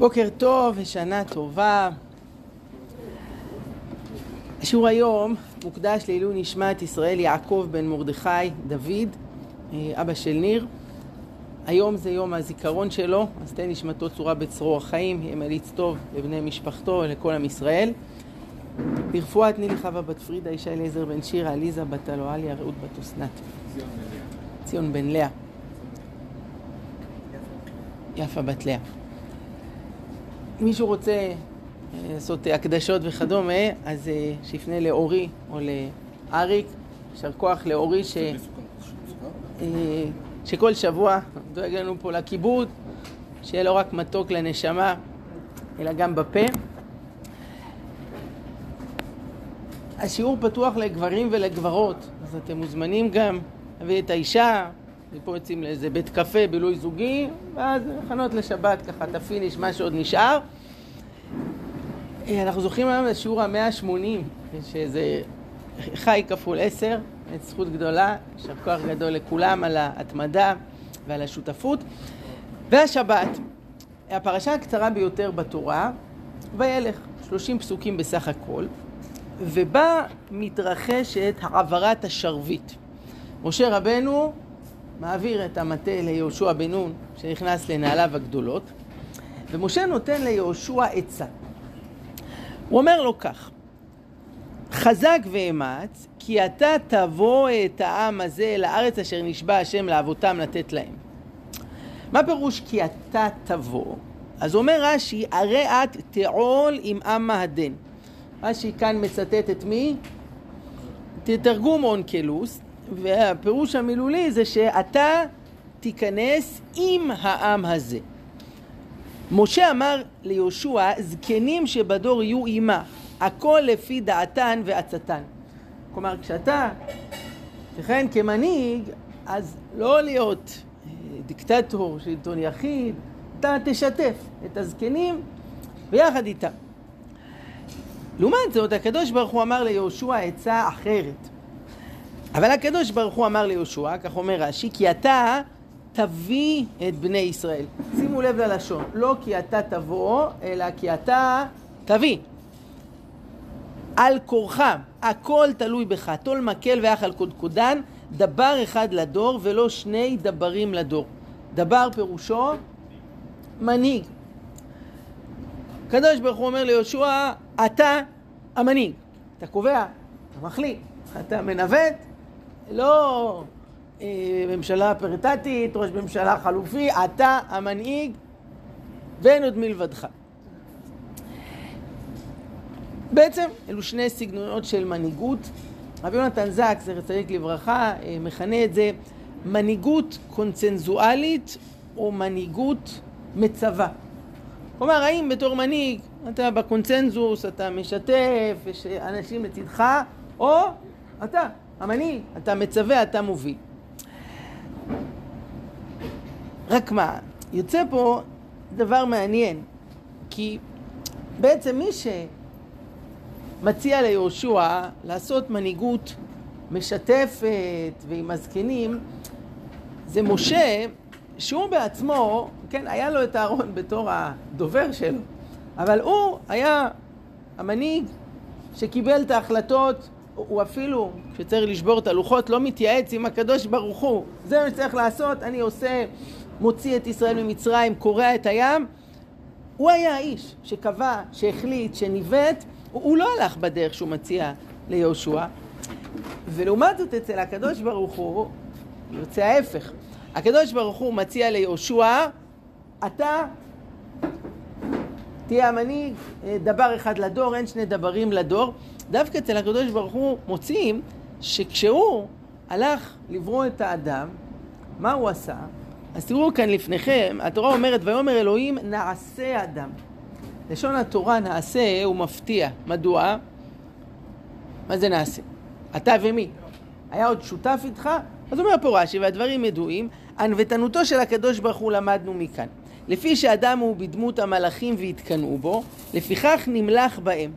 בוקר טוב ושנה טובה. השיעור היום מוקדש לעילוי נשמת ישראל יעקב בן מרדכי דוד, אה, אבא של ניר. היום זה יום הזיכרון שלו, אז תן נשמתו צורה בצרור החיים, יהיה מליץ טוב לבני משפחתו ולכל עם ישראל. ברפואת נילי חווה בת פרידה, ישי אליעזר בן שירה, עליזה בת אלואליה, רעות בת אסנת. ציון בן לאה. יפה בת לאה. מישהו רוצה אה, לעשות הקדשות וכדומה, אז אה, שיפנה לאורי או לאריק. יישר כוח לאורי ש... אה, שכל שבוע דואג לנו פה לכיבוד, שיהיה לא רק מתוק לנשמה, אלא גם בפה. השיעור פתוח לגברים ולגברות, אז אתם מוזמנים גם להביא את האישה, מפה יוצאים לאיזה בית קפה, בילוי זוגי, ואז הכנות לשבת, ככה את ה finish, מה שעוד נשאר. אה, אנחנו זוכרים היום לשיעור המאה ה-80, שזה חי כפול עשר, זאת זכות גדולה, יישר כוח גדול לכולם על ההתמדה ועל השותפות. והשבת, הפרשה הקצרה ביותר בתורה, וילך, 30 פסוקים בסך הכל, ובה מתרחשת העברת השרביט. משה רבנו מעביר את המטה ליהושע בן נון, שנכנס לנעליו הגדולות, ומשה נותן ליהושע עצה. הוא אומר לו כך, חזק ואמץ, כי אתה תבוא את העם הזה אל הארץ אשר נשבע השם לאבותם לתת להם. מה פירוש כי אתה תבוא? אז אומר רש"י, הרי את תעול עם עם מהדן. רש"י כאן מצטט את מי? תתרגום אונקלוס, והפירוש המילולי זה שאתה תיכנס עם העם הזה. משה אמר ליהושע, זקנים שבדור יהיו עימה, הכל לפי דעתן ועצתן. כלומר, כשאתה תכהן כמנהיג, אז לא להיות אה, דיקטטור, שלטון יחיד, אתה תשתף את הזקנים ביחד איתם. לעומת זאת, הקדוש ברוך הוא אמר ליהושע עצה אחרת. אבל הקדוש ברוך הוא אמר ליהושע, כך אומר רש"י, כי אתה תביא את בני ישראל. שימו לב ללשון, לא כי אתה תבוא, אלא כי אתה תביא. על כורחם, הכל תלוי בך. טול מקל ואח על קודקודן, דבר אחד לדור ולא שני דברים לדור. דבר פירושו מנהיג. הקדוש ברוך הוא אומר ליהושע, אתה המנהיג. אתה קובע, אתה מחליט, אתה מנווט, לא אה, ממשלה פריטטית, ראש ממשלה חלופי, אתה המנהיג ואין עוד מלבדך. בעצם אלו שני סגנונות של מנהיגות. רבי יונתן זק, זכר צדיק לברכה, אה, מכנה את זה מנהיגות קונצנזואלית או מנהיגות מצווה. כלומר, האם בתור מנהיג אתה בקונצנזוס, אתה משתף, יש אנשים לצדך, או אתה המנהיג, אתה מצווה, אתה מוביל. רק מה, יוצא פה דבר מעניין, כי בעצם מי שמציע ליהושע לעשות מנהיגות משתפת ועם הזקנים, זה משה, שהוא בעצמו, כן, היה לו את אהרון בתור הדובר שלו, אבל הוא היה המנהיג שקיבל את ההחלטות הוא אפילו, כשצריך לשבור את הלוחות, לא מתייעץ עם הקדוש ברוך הוא. זה מה שצריך לעשות, אני עושה, מוציא את ישראל ממצרים, קורע את הים. הוא היה האיש שקבע, שהחליט, שניווט, הוא, הוא לא הלך בדרך שהוא מציע ליהושע. ולעומת זאת אצל הקדוש ברוך הוא, יוצא ההפך. הקדוש ברוך הוא מציע ליהושע, אתה תהיה המנהיג, אה, דבר אחד לדור, אין שני דברים לדור. דווקא אצל הקדוש ברוך הוא מוצאים שכשהוא הלך לברוא את האדם, מה הוא עשה? אז תראו כאן לפניכם, התורה אומרת, ויאמר אלוהים נעשה אדם. לשון התורה נעשה הוא מפתיע. מדוע? מה זה נעשה? אתה ומי? היה עוד שותף איתך? אז אומר פה רש"י, והדברים ידועים, ענוותנותו של הקדוש ברוך הוא למדנו מכאן. לפי שאדם הוא בדמות המלאכים והתקנאו בו, לפיכך נמלך בהם.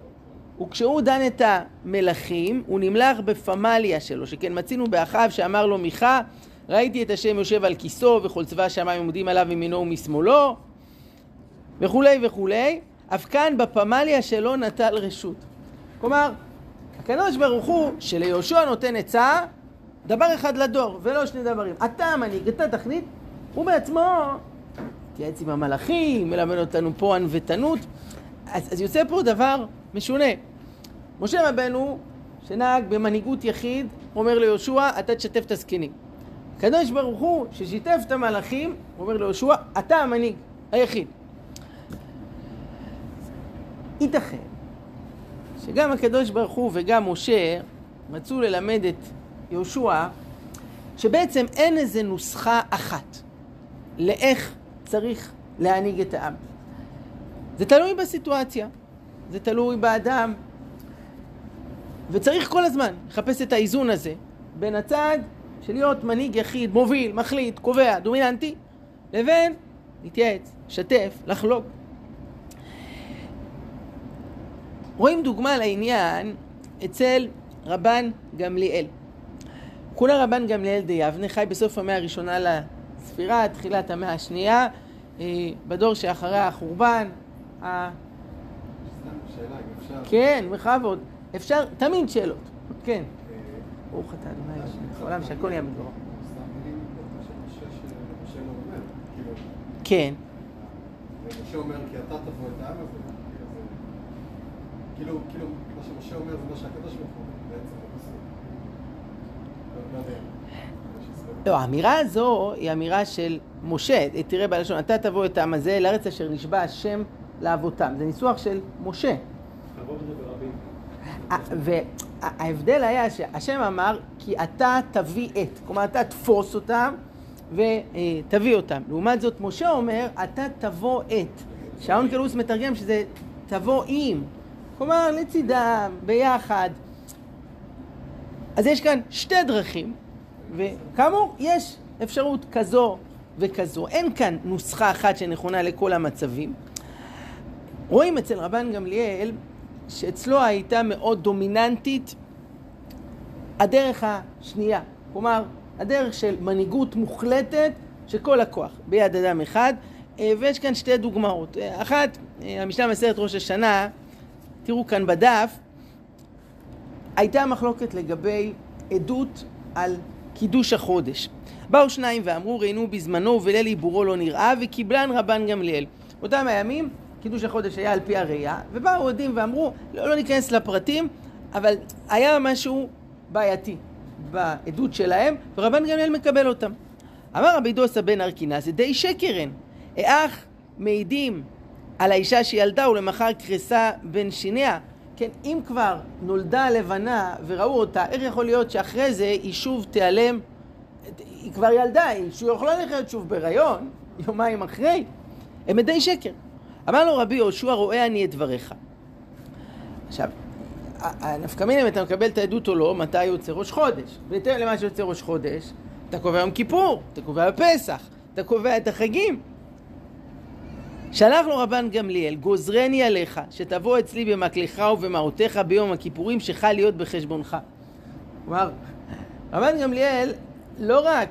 וכשהוא דן את המלכים, הוא נמלך בפמליה שלו, שכן מצינו באחיו שאמר לו מיכה, ראיתי את השם יושב על כיסו וכל צבא השמיים עומדים עליו מימינו ומשמאלו. וכולי וכולי, אף כאן בפמליה שלא נטל רשות. כלומר, הקדוש ברוך הוא שליהושע נותן עצה, דבר אחד לדור, ולא שני דברים. אתה המנהיג, אתה תחליט, הוא בעצמו התייעץ עם המלאכים, מלמד אותנו פה ענוותנות. אז, אז יוצא פה דבר משונה. משה רבנו, שנהג במנהיגות יחיד, אומר ליהושע, אתה תשתף את הזקנים. הקדוש ברוך הוא, ששיתף את המלאכים, אומר ליהושע, אתה המנהיג היחיד. ייתכן שגם הקדוש ברוך הוא וגם משה רצו ללמד את יהושע שבעצם אין איזה נוסחה אחת לאיך צריך להנהיג את העם. זה תלוי בסיטואציה, זה תלוי באדם, וצריך כל הזמן לחפש את האיזון הזה בין הצד של להיות מנהיג יחיד, מוביל, מחליט, קובע, דומיננטי, לבין להתייעץ, לשתף, לחלוק. רואים דוגמה לעניין אצל רבן גמליאל. כולה רבן גמליאל די יבנה חי בסוף המאה הראשונה לספירה, תחילת המאה השנייה, אה, בדור שאחרי החורבן. כן, בכבוד. אפשר, תמיד שאלות. כן. ברוך אתה אדוני העולם שהכל יהיה. כאילו, כן. ומשה אומר כי אתה תבוא את העם הזה. כאילו, כאילו, מה שמשה אומר זה מה שהקדוש ברוך הוא בעצם. לא- לא. לא, האמירה הזו היא אמירה של משה, תראה בלשון, אתה תבוא את העם הזה לארץ אשר נשבע השם לאבותם. זה ניסוח של משה. וההבדל היה שהשם אמר, כי אתה תביא את. כלומר, אתה תפוס אותם ותביא אותם. לעומת זאת, משה אומר, אתה תבוא את. שעון קלוס מתרגם שזה תבוא עם. כלומר, לצידם, ביחד. אז יש כאן שתי דרכים, וכאמור, יש אפשרות כזו וכזו. אין כאן נוסחה אחת שנכונה לכל המצבים. רואים אצל רבן גמליאל שאצלו הייתה מאוד דומיננטית הדרך השנייה. כלומר, הדרך של מנהיגות מוחלטת שכל הכוח ביד אדם אחד. אה, ויש כאן שתי דוגמאות. אה, אחת, אה, המשנה מסרת ראש השנה, תראו כאן בדף, הייתה מחלוקת לגבי עדות על קידוש החודש. באו שניים ואמרו ראינו בזמנו ובליל עיבורו לא נראה וקיבלן רבן גמליאל. אותם הימים קידוש החודש היה על פי הראייה ובאו עדים ואמרו לא, לא ניכנס לפרטים אבל היה משהו בעייתי בעדות שלהם ורבן גמליאל מקבל אותם. אמר רבי דוסה בן ארקינס זה די שקרן איך מעידים על האישה שילדה ולמחר קרסה בין שיניה כן, אם כבר נולדה לבנה וראו אותה, איך יכול להיות שאחרי זה היא שוב תיעלם? היא כבר ילדה, היא יכולה לחיות שוב בהיריון, יומיים אחרי. הם עדי שקר. אמר לו רבי יהושע, רואה אני את דבריך. עכשיו, הנפקא מינה אם אתה מקבל את העדות או לא, מתי יוצא ראש חודש. בהתאם למה שיוצא ראש חודש, אתה קובע יום כיפור, אתה קובע פסח, אתה קובע את החגים. שלח לו רבן גמליאל, גוזרני עליך, שתבוא אצלי במקלך ובמעותיך ביום הכיפורים שחל להיות בחשבונך. כלומר, רבן גמליאל לא רק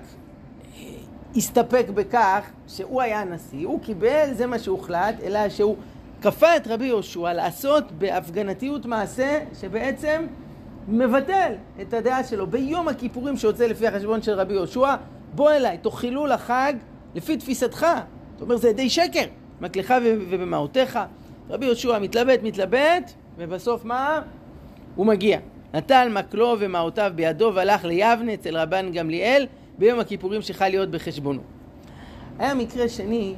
הסתפק בכך שהוא היה הנשיא, הוא קיבל, זה מה שהוחלט, אלא שהוא כפה את רבי יהושע לעשות בהפגנתיות מעשה שבעצם מבטל את הדעה שלו. ביום הכיפורים שיוצא לפי החשבון של רבי יהושע, בוא אליי, תוך חילול החג לפי תפיסתך. אתה אומר, זה די שקר. מקלך ובמעותיך. רבי יהושע מתלבט, מתלבט, ובסוף מה? הוא מגיע. נטל מקלו ומעותיו בידו והלך ליבנה אצל רבן גמליאל ביום הכיפורים שחל להיות בחשבונו. היה מקרה שני,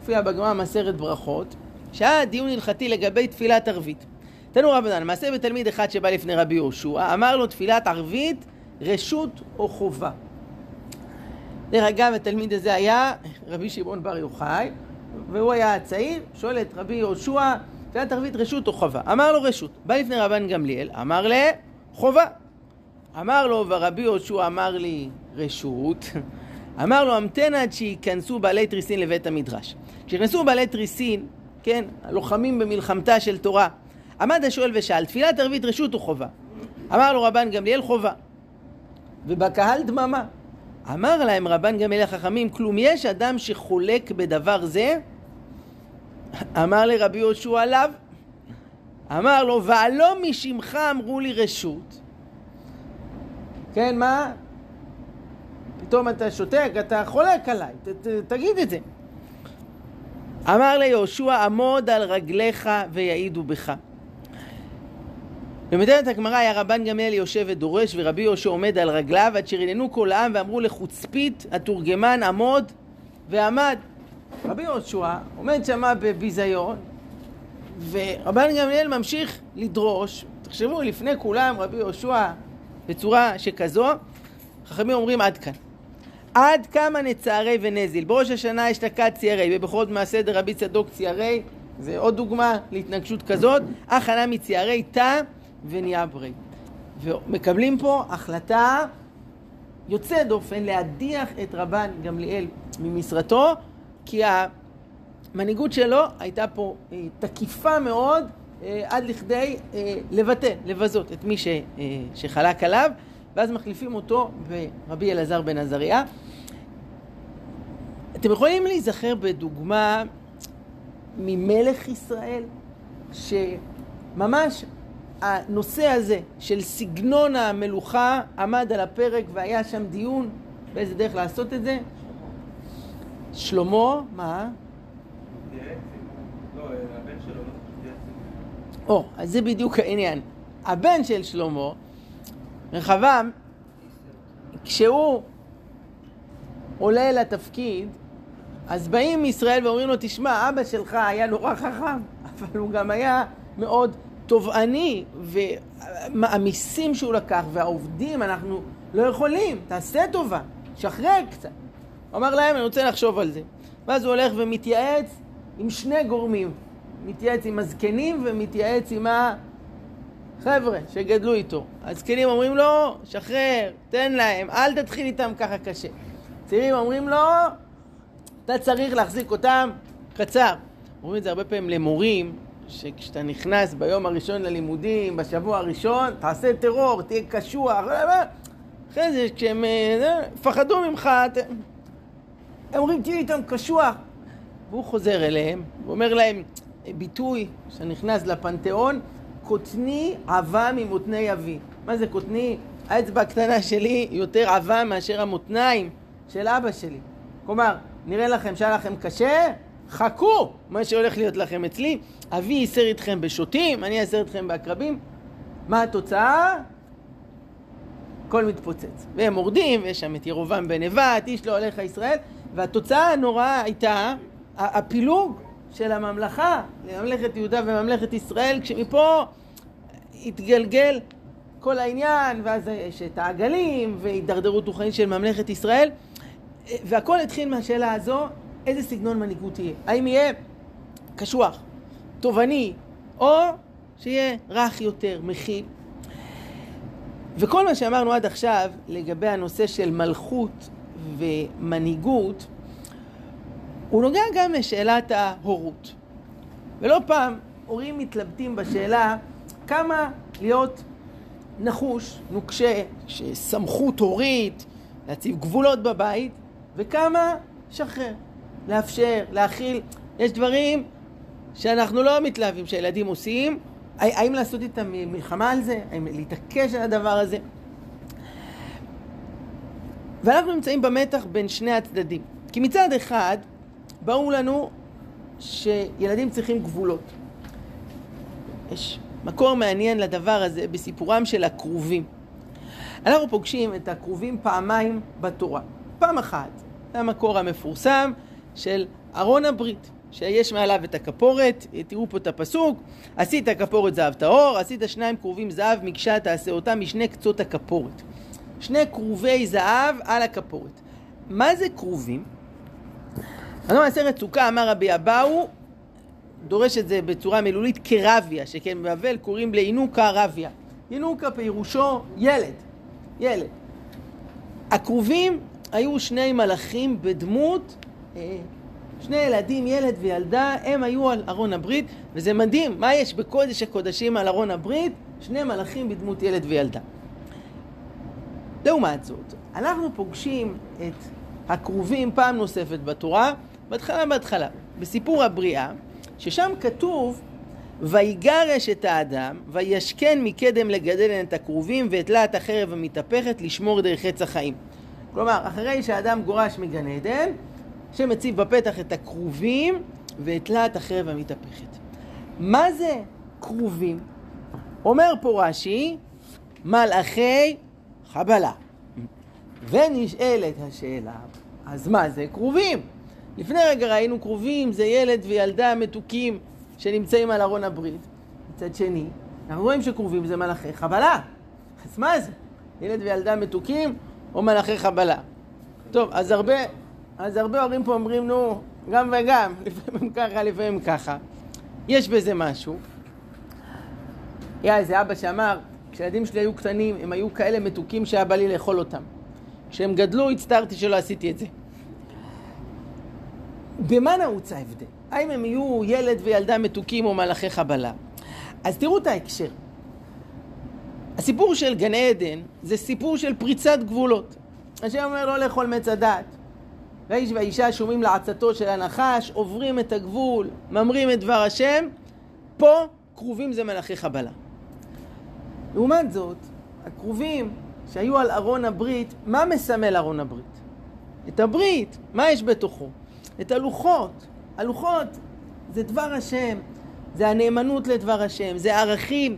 הופיע בגמרא מסרת ברכות, שהיה דיון הלכתי לגבי תפילת ערבית. תנו רבנן, מעשה בתלמיד אחד שבא לפני רבי יהושע, אמר לו תפילת ערבית רשות או חובה. דרך אגב, התלמיד הזה היה רבי שמעון בר יוחאי, והוא היה צעיר, שואל את רבי יהושע, תפילת ערבית רשות או חובה? אמר לו רשות. בא לפני רבן גמליאל, אמר לה חובה. אמר לו, ורבי יהושע אמר לי רשות. אמר לו, המתן עד שייכנסו בעלי תריסין לבית המדרש. כשנכנסו בעלי תריסין, כן, הלוחמים במלחמתה של תורה, עמד השואל ושאל, תפילת ערבית רשות או חובה? אמר לו רבן גמליאל חובה. ובקהל דממה. אמר להם רבן גמליאל החכמים, כלום יש אדם שחולק בדבר זה? אמר לרבי יהושע עליו, אמר לו, והלא משמך אמרו לי רשות. כן, מה? פתאום אתה שותק, אתה חולק עליי, ת, ת, תגיד את זה. אמר ליהושע, עמוד על רגליך ויעידו בך. במדינת הגמרא היה רבן גמליאל יושב ודורש ורבי יהושע עומד על רגליו עד שרננו כל העם ואמרו לחוצפית התורגמן עמוד ועמד. רבי יהושע עומד שמה בביזיון ורבן גמליאל ממשיך לדרוש. תחשבו, לפני כולם רבי יהושע בצורה שכזו, חכמים אומרים עד כאן. עד כמה נצערי ונזיל. בראש השנה אשתקד ציירי, ובכל מעשה דרבי צדוק ציירי, זה עוד דוגמה להתנגשות כזאת, ענה מציירי תא וניאברי. ומקבלים פה החלטה יוצאת דופן להדיח את רבן גמליאל ממשרתו, כי המנהיגות שלו הייתה פה אה, תקיפה מאוד עד לכדי אה, לבטא, לבזות את מי ש, שחלק עליו, ואז מחליפים אותו ברבי אלעזר בן עזריה. אתם יכולים להיזכר בדוגמה ממלך ישראל, שממש הנושא הזה של סגנון המלוכה עמד על הפרק והיה שם דיון באיזה דרך לעשות את זה? שלמה, מה? או, אז זה בדיוק העניין. הבן של שלמה, רחבעם, כשהוא עולה לתפקיד, אז באים מישראל ואומרים לו, תשמע, אבא שלך היה נורא חכם, אבל הוא גם היה מאוד תובעני, והמיסים שהוא לקח, והעובדים, אנחנו לא יכולים, תעשה טובה, שחרר קצת. הוא אמר להם, אני רוצה לחשוב על זה. ואז הוא הולך ומתייעץ עם שני גורמים. מתייעץ עם הזקנים ומתייעץ עם החבר'ה שגדלו איתו. הזקנים אומרים לו, שחרר, תן להם, אל תתחיל איתם ככה קשה. צעירים אומרים לו, אתה צריך להחזיק אותם קצר. אומרים את זה הרבה פעמים למורים, שכשאתה נכנס ביום הראשון ללימודים, בשבוע הראשון, תעשה טרור, תהיה קשוח, אחרי זה כשהם אה, פחדו ממך, הם אומרים תהיה איתם קשוח. והוא חוזר אליהם, ואומר להם, ביטוי שנכנס לפנתיאון, קוטני עבה ממותני אבי. מה זה קוטני? האצבע הקטנה שלי יותר עבה מאשר המותניים של אבא שלי. כלומר, נראה לכם שהיה לכם קשה? חכו מה שהולך להיות לכם אצלי. אבי ייסר איתכם בשוטים, אני אייסר איתכם בעקרבים. מה התוצאה? הכל מתפוצץ. והם מורדים, ויש שם את ירובעם בן נבט, איש לא הולך ישראל, והתוצאה הנוראה הייתה הפילוג של הממלכה לממלכת יהודה וממלכת ישראל, כשמפה התגלגל כל העניין, ואז יש את העגלים והידרדרות רוחנית של ממלכת ישראל, והכל התחיל מהשאלה הזו, איזה סגנון מנהיגות יהיה? האם יהיה קשוח, תובעני, או שיהיה רך יותר, מכיל? וכל מה שאמרנו עד עכשיו לגבי הנושא של מלכות ומנהיגות, הוא נוגע גם לשאלת ההורות. ולא פעם הורים מתלבטים בשאלה כמה להיות נחוש, נוקשה, שסמכות הורית, להציב גבולות בבית, וכמה שחרר, לאפשר, להכיל. יש דברים שאנחנו לא מתלהבים שהילדים עושים, האם לעשות איתם מלחמה על זה? האם להתעקש על הדבר הזה? ואנחנו נמצאים במתח בין שני הצדדים. כי מצד אחד, ברור לנו שילדים צריכים גבולות. יש מקור מעניין לדבר הזה בסיפורם של הכרובים. אנחנו פוגשים את הכרובים פעמיים בתורה. פעם אחת, זה המקור המפורסם של ארון הברית, שיש מעליו את הכפורת, תראו פה את הפסוק, עשית כפורת זהב טהור, עשית שניים כרובים זהב מקשה תעשה אותם משני קצות הכפורת. שני כרובי זהב על הכפורת. מה זה כרובים? אדון מעשרת סוכה אמר רבי אבאו, דורש את זה בצורה מילולית כרביה, שכן בבבל קוראים לאינוקה רביה. אינוקה פירושו ילד, ילד. הכרובים היו שני מלאכים בדמות, אה, שני ילדים, ילד וילדה, הם היו על ארון הברית, וזה מדהים, מה יש בקודש הקודשים על ארון הברית? שני מלאכים בדמות ילד וילדה. לעומת זאת, אנחנו פוגשים את הכרובים פעם נוספת בתורה, בהתחלה בהתחלה. בסיפור הבריאה, ששם כתוב ויגרש את האדם, וישכן מקדם לגדל את הכרובים, ואת להט החרב המתהפכת לשמור דרך עץ החיים. כלומר, אחרי שהאדם גורש מגן עדן, שמציב בפתח את הכרובים ואת להט החרב המתהפכת. מה זה כרובים? אומר פה רש"י, מלאכי חבלה. ונשאלת השאלה, אז מה זה כרובים? לפני רגע ראינו כרובים, זה ילד וילדה מתוקים שנמצאים על ארון הברית. מצד שני, אנחנו רואים שכרובים זה מלאכי חבלה. אז מה זה? ילד וילדה מתוקים או מלאכי חבלה? טוב, אז הרבה, אז הרבה הורים פה אומרים, נו, גם וגם, לפעמים ככה, לפעמים ככה. יש בזה משהו. היה איזה אבא שאמר, כשהילדים שלי היו קטנים, הם היו כאלה מתוקים שהיה בא לי לאכול אותם. כשהם גדלו, הצטערתי שלא עשיתי את זה. במה נעוץ ההבדל? האם הם יהיו ילד וילדה מתוקים או מלאכי חבלה? אז תראו את ההקשר. הסיפור של גן עדן זה סיפור של פריצת גבולות. השם אומר לא לאכול מעץ הדת. והאיש והאישה שומעים לעצתו של הנחש, עוברים את הגבול, ממרים את דבר השם, פה כרובים זה מלאכי חבלה. לעומת זאת, הכרובים שהיו על ארון הברית, מה מסמל ארון הברית? את הברית, מה יש בתוכו? את הלוחות. הלוחות זה דבר השם, זה הנאמנות לדבר השם, זה ערכים.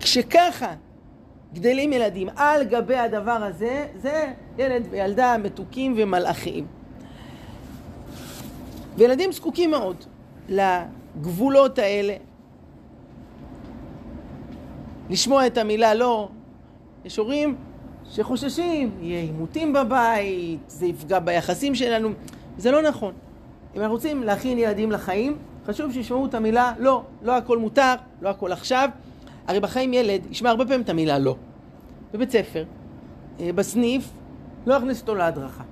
כשככה גדלים ילדים על גבי הדבר הזה, זה ילד וילדה מתוקים ומלאכיים. וילדים זקוקים מאוד לגבולות האלה, לשמוע את המילה לא. יש הורים שחוששים, יהיה עימותים בבית, זה יפגע ביחסים שלנו. זה לא נכון. אם אנחנו רוצים להכין ילדים לחיים, חשוב שישמעו את המילה לא. לא הכל מותר, לא הכל עכשיו. הרי בחיים ילד ישמע הרבה פעמים את המילה לא. בבית ספר, אה, בסניף, לא יכניס אותו להדרכה.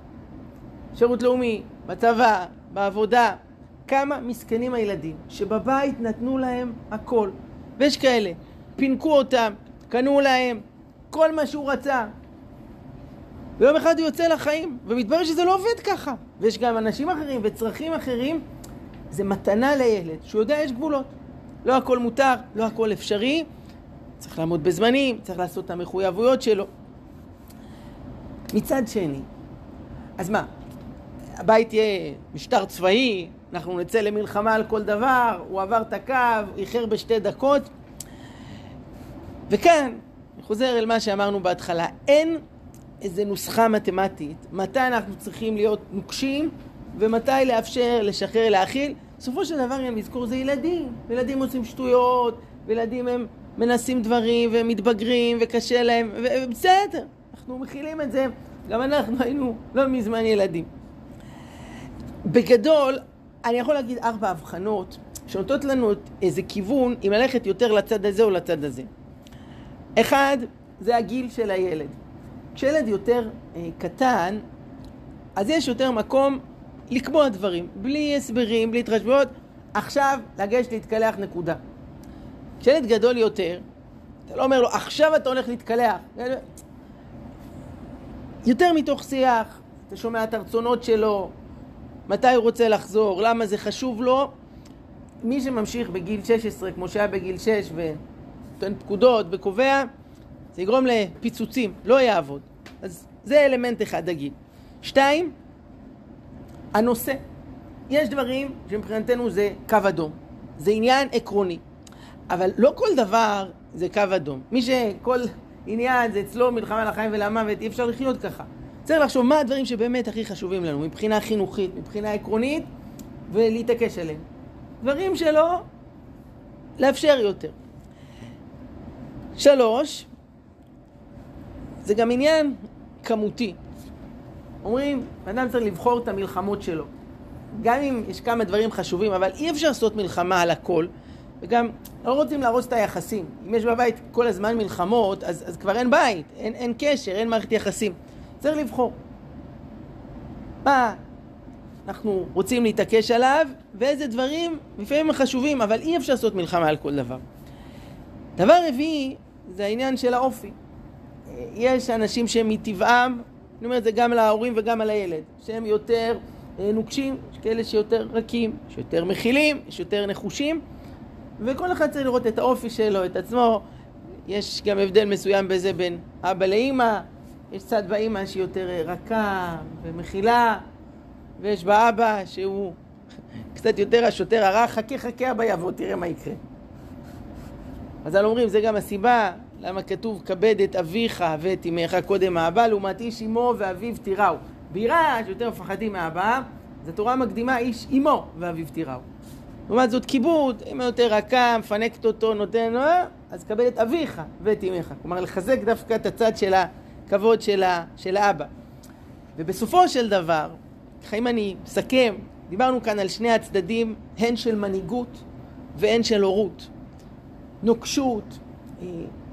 שירות לאומי, בצבא, בעבודה. כמה מסכנים הילדים שבבית נתנו להם הכל. ויש כאלה, פינקו אותם, קנו להם כל מה שהוא רצה. ויום אחד הוא יוצא לחיים, ומתברר שזה לא עובד ככה. ויש גם אנשים אחרים וצרכים אחרים. זה מתנה לילד, שהוא יודע יש גבולות. לא הכל מותר, לא הכל אפשרי. צריך לעמוד בזמנים, צריך לעשות את המחויבויות שלו. מצד שני, אז מה, הבית יהיה משטר צבאי, אנחנו נצא למלחמה על כל דבר, הוא עבר את הקו, איחר בשתי דקות. וכאן, אני חוזר אל מה שאמרנו בהתחלה, אין איזה נוסחה מתמטית, מתי אנחנו צריכים להיות נוקשים ומתי לאפשר, לשחרר, להכיל. בסופו של דבר, אם נזכור, זה ילדים. ילדים עושים שטויות, וילדים הם מנסים דברים ומתבגרים וקשה להם, ובסדר, אנחנו מכילים את זה. גם אנחנו היינו לא מזמן ילדים. בגדול, אני יכול להגיד ארבע הבחנות שנותנות לנו איזה כיוון אם ללכת יותר לצד הזה או לצד הזה. אחד, זה הגיל של הילד. כשילד יותר אה, קטן, אז יש יותר מקום לקבוע דברים, בלי הסברים, בלי התחשבויות, עכשיו לגשת להתקלח נקודה. כשילד גדול יותר, אתה לא אומר לו, עכשיו אתה הולך להתקלח. יותר מתוך שיח, אתה שומע את הרצונות שלו, מתי הוא רוצה לחזור, למה זה חשוב לו. מי שממשיך בגיל 16, כמו שהיה בגיל 6, ונותן פקודות וקובע, זה יגרום לפיצוצים, לא יעבוד. אז זה אלמנט אחד, הגיל. שתיים, הנושא. יש דברים שמבחינתנו זה קו אדום. זה עניין עקרוני. אבל לא כל דבר זה קו אדום. מי שכל עניין זה אצלו מלחמה על החיים ולמוות, אי אפשר לחיות ככה. צריך לחשוב מה הדברים שבאמת הכי חשובים לנו, מבחינה חינוכית, מבחינה עקרונית, ולהתעקש עליהם. דברים שלא, לאפשר יותר. שלוש, זה גם עניין כמותי. אומרים, אדם צריך לבחור את המלחמות שלו. גם אם יש כמה דברים חשובים, אבל אי אפשר לעשות מלחמה על הכל. וגם לא רוצים להרוס את היחסים. אם יש בבית כל הזמן מלחמות, אז, אז כבר אין בית, אין, אין קשר, אין מערכת יחסים. צריך לבחור. מה אנחנו רוצים להתעקש עליו, ואיזה דברים לפעמים חשובים, אבל אי אפשר לעשות מלחמה על כל דבר. דבר רביעי זה העניין של האופי. יש אנשים שהם מטבעם, אני אומר את זה גם להורים וגם על הילד, שהם יותר אה, נוקשים, יש כאלה שיותר רכים, שיותר מכילים, יש יותר נחושים, וכל אחד צריך לראות את האופי שלו, את עצמו. יש גם הבדל מסוים בזה בין אבא לאימא, יש צד באימא שהיא יותר אה, רכה ומכילה, ויש באבא שהוא קצת יותר השוטר הרע, חכה חכה אבא יבוא, תראה מה יקרה. אז אנחנו אומרים, זה גם הסיבה למה כתוב כבד את אביך ואת אמך קודם האבא, לעומת איש אמו ואביו תיראו. ביראה שיותר מפחדים מהאבא, אז התורה מקדימה איש אמו ואביו תיראו. לעומת זאת כיבוד, אמא יותר רכה, מפנקת אותו, נותן, אז כבד את אביך ואת אמך. כלומר, לחזק דווקא את הצד של הכבוד של, ה, של האבא. ובסופו של דבר, ככה אם אני מסכם, דיברנו כאן על שני הצדדים, הן של מנהיגות והן של הורות. נוקשות, אה,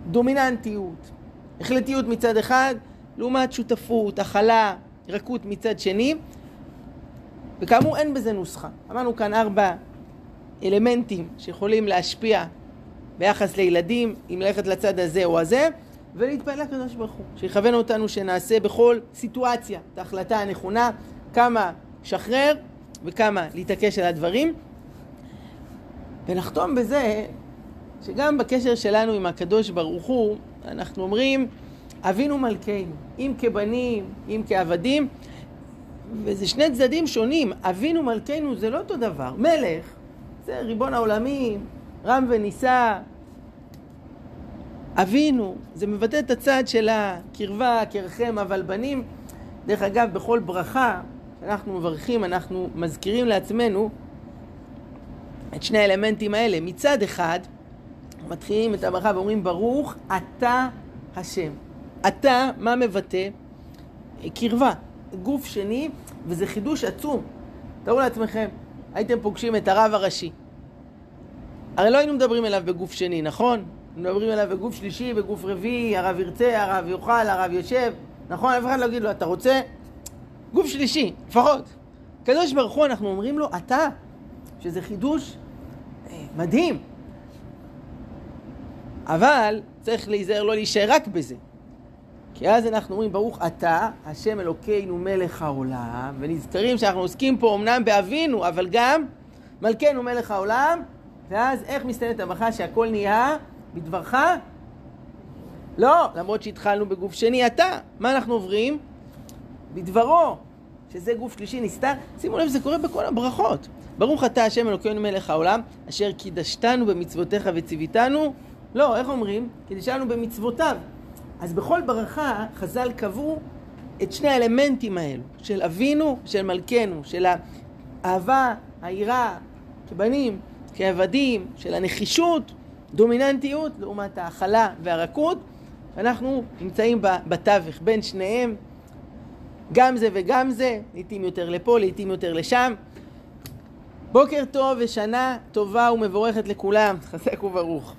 דומיננטיות, החלטיות מצד אחד, לעומת שותפות, הכלה, רכות מצד שני, וכאמור אין בזה נוסחה. אמרנו כאן ארבע אלמנטים שיכולים להשפיע ביחס לילדים, אם ללכת לצד הזה או הזה, ולהתפעל לקדוש ברוך הוא, שיכוון אותנו שנעשה בכל סיטואציה את ההחלטה הנכונה, כמה שחרר וכמה להתעקש על הדברים. ונחתום בזה שגם בקשר שלנו עם הקדוש ברוך הוא, אנחנו אומרים, אבינו מלכנו, אם כבנים, אם כעבדים, וזה שני צדדים שונים. אבינו מלכנו זה לא אותו דבר. מלך, זה ריבון העולמים, רם ונישא. אבינו, זה מבטא את הצד של הקרבה, קרחם, אבל בנים. דרך אגב, בכל ברכה שאנחנו מברכים, אנחנו מזכירים לעצמנו את שני האלמנטים האלה. מצד אחד, מתחילים את הברכה ואומרים ברוך אתה השם. אתה, מה מבטא? קרבה, גוף שני, וזה חידוש עצום. תארו לעצמכם, הייתם פוגשים את הרב הראשי. הרי לא היינו מדברים אליו בגוף שני, נכון? מדברים אליו בגוף שלישי, בגוף רביעי, הרב ירצה, הרב יאכל, הרב יושב, נכון? אף אחד לא יגיד לו, אתה רוצה? גוף שלישי, לפחות. קדוש ברוך הוא, אנחנו אומרים לו, אתה, שזה חידוש אה, מדהים. אבל צריך להיזהר לא להישאר רק בזה. כי אז אנחנו אומרים, ברוך אתה, השם אלוקינו מלך העולם, ונזכרים שאנחנו עוסקים פה אמנם באבינו, אבל גם מלכנו מלך העולם, ואז איך מסתיימת הברכה שהכל נהיה בדברך? לא, למרות שהתחלנו בגוף שני, אתה. מה אנחנו עוברים? בדברו, שזה גוף שלישי נסתר. שימו לב, זה קורה בכל הברכות. ברוך אתה השם אלוקינו מלך העולם, אשר קידשתנו במצוותיך וציוויתנו לא, איך אומרים? קידשנו במצוותיו. אז בכל ברכה חז"ל קבעו את שני האלמנטים האלו, של אבינו ושל מלכנו, של האהבה, היראה, כבנים, כעבדים, של הנחישות, דומיננטיות, לעומת ההכלה והרכות. אנחנו נמצאים בתווך בין שניהם, גם זה וגם זה, לעיתים יותר לפה, לעיתים יותר לשם. בוקר טוב ושנה טובה ומבורכת לכולם, חזק וברוך.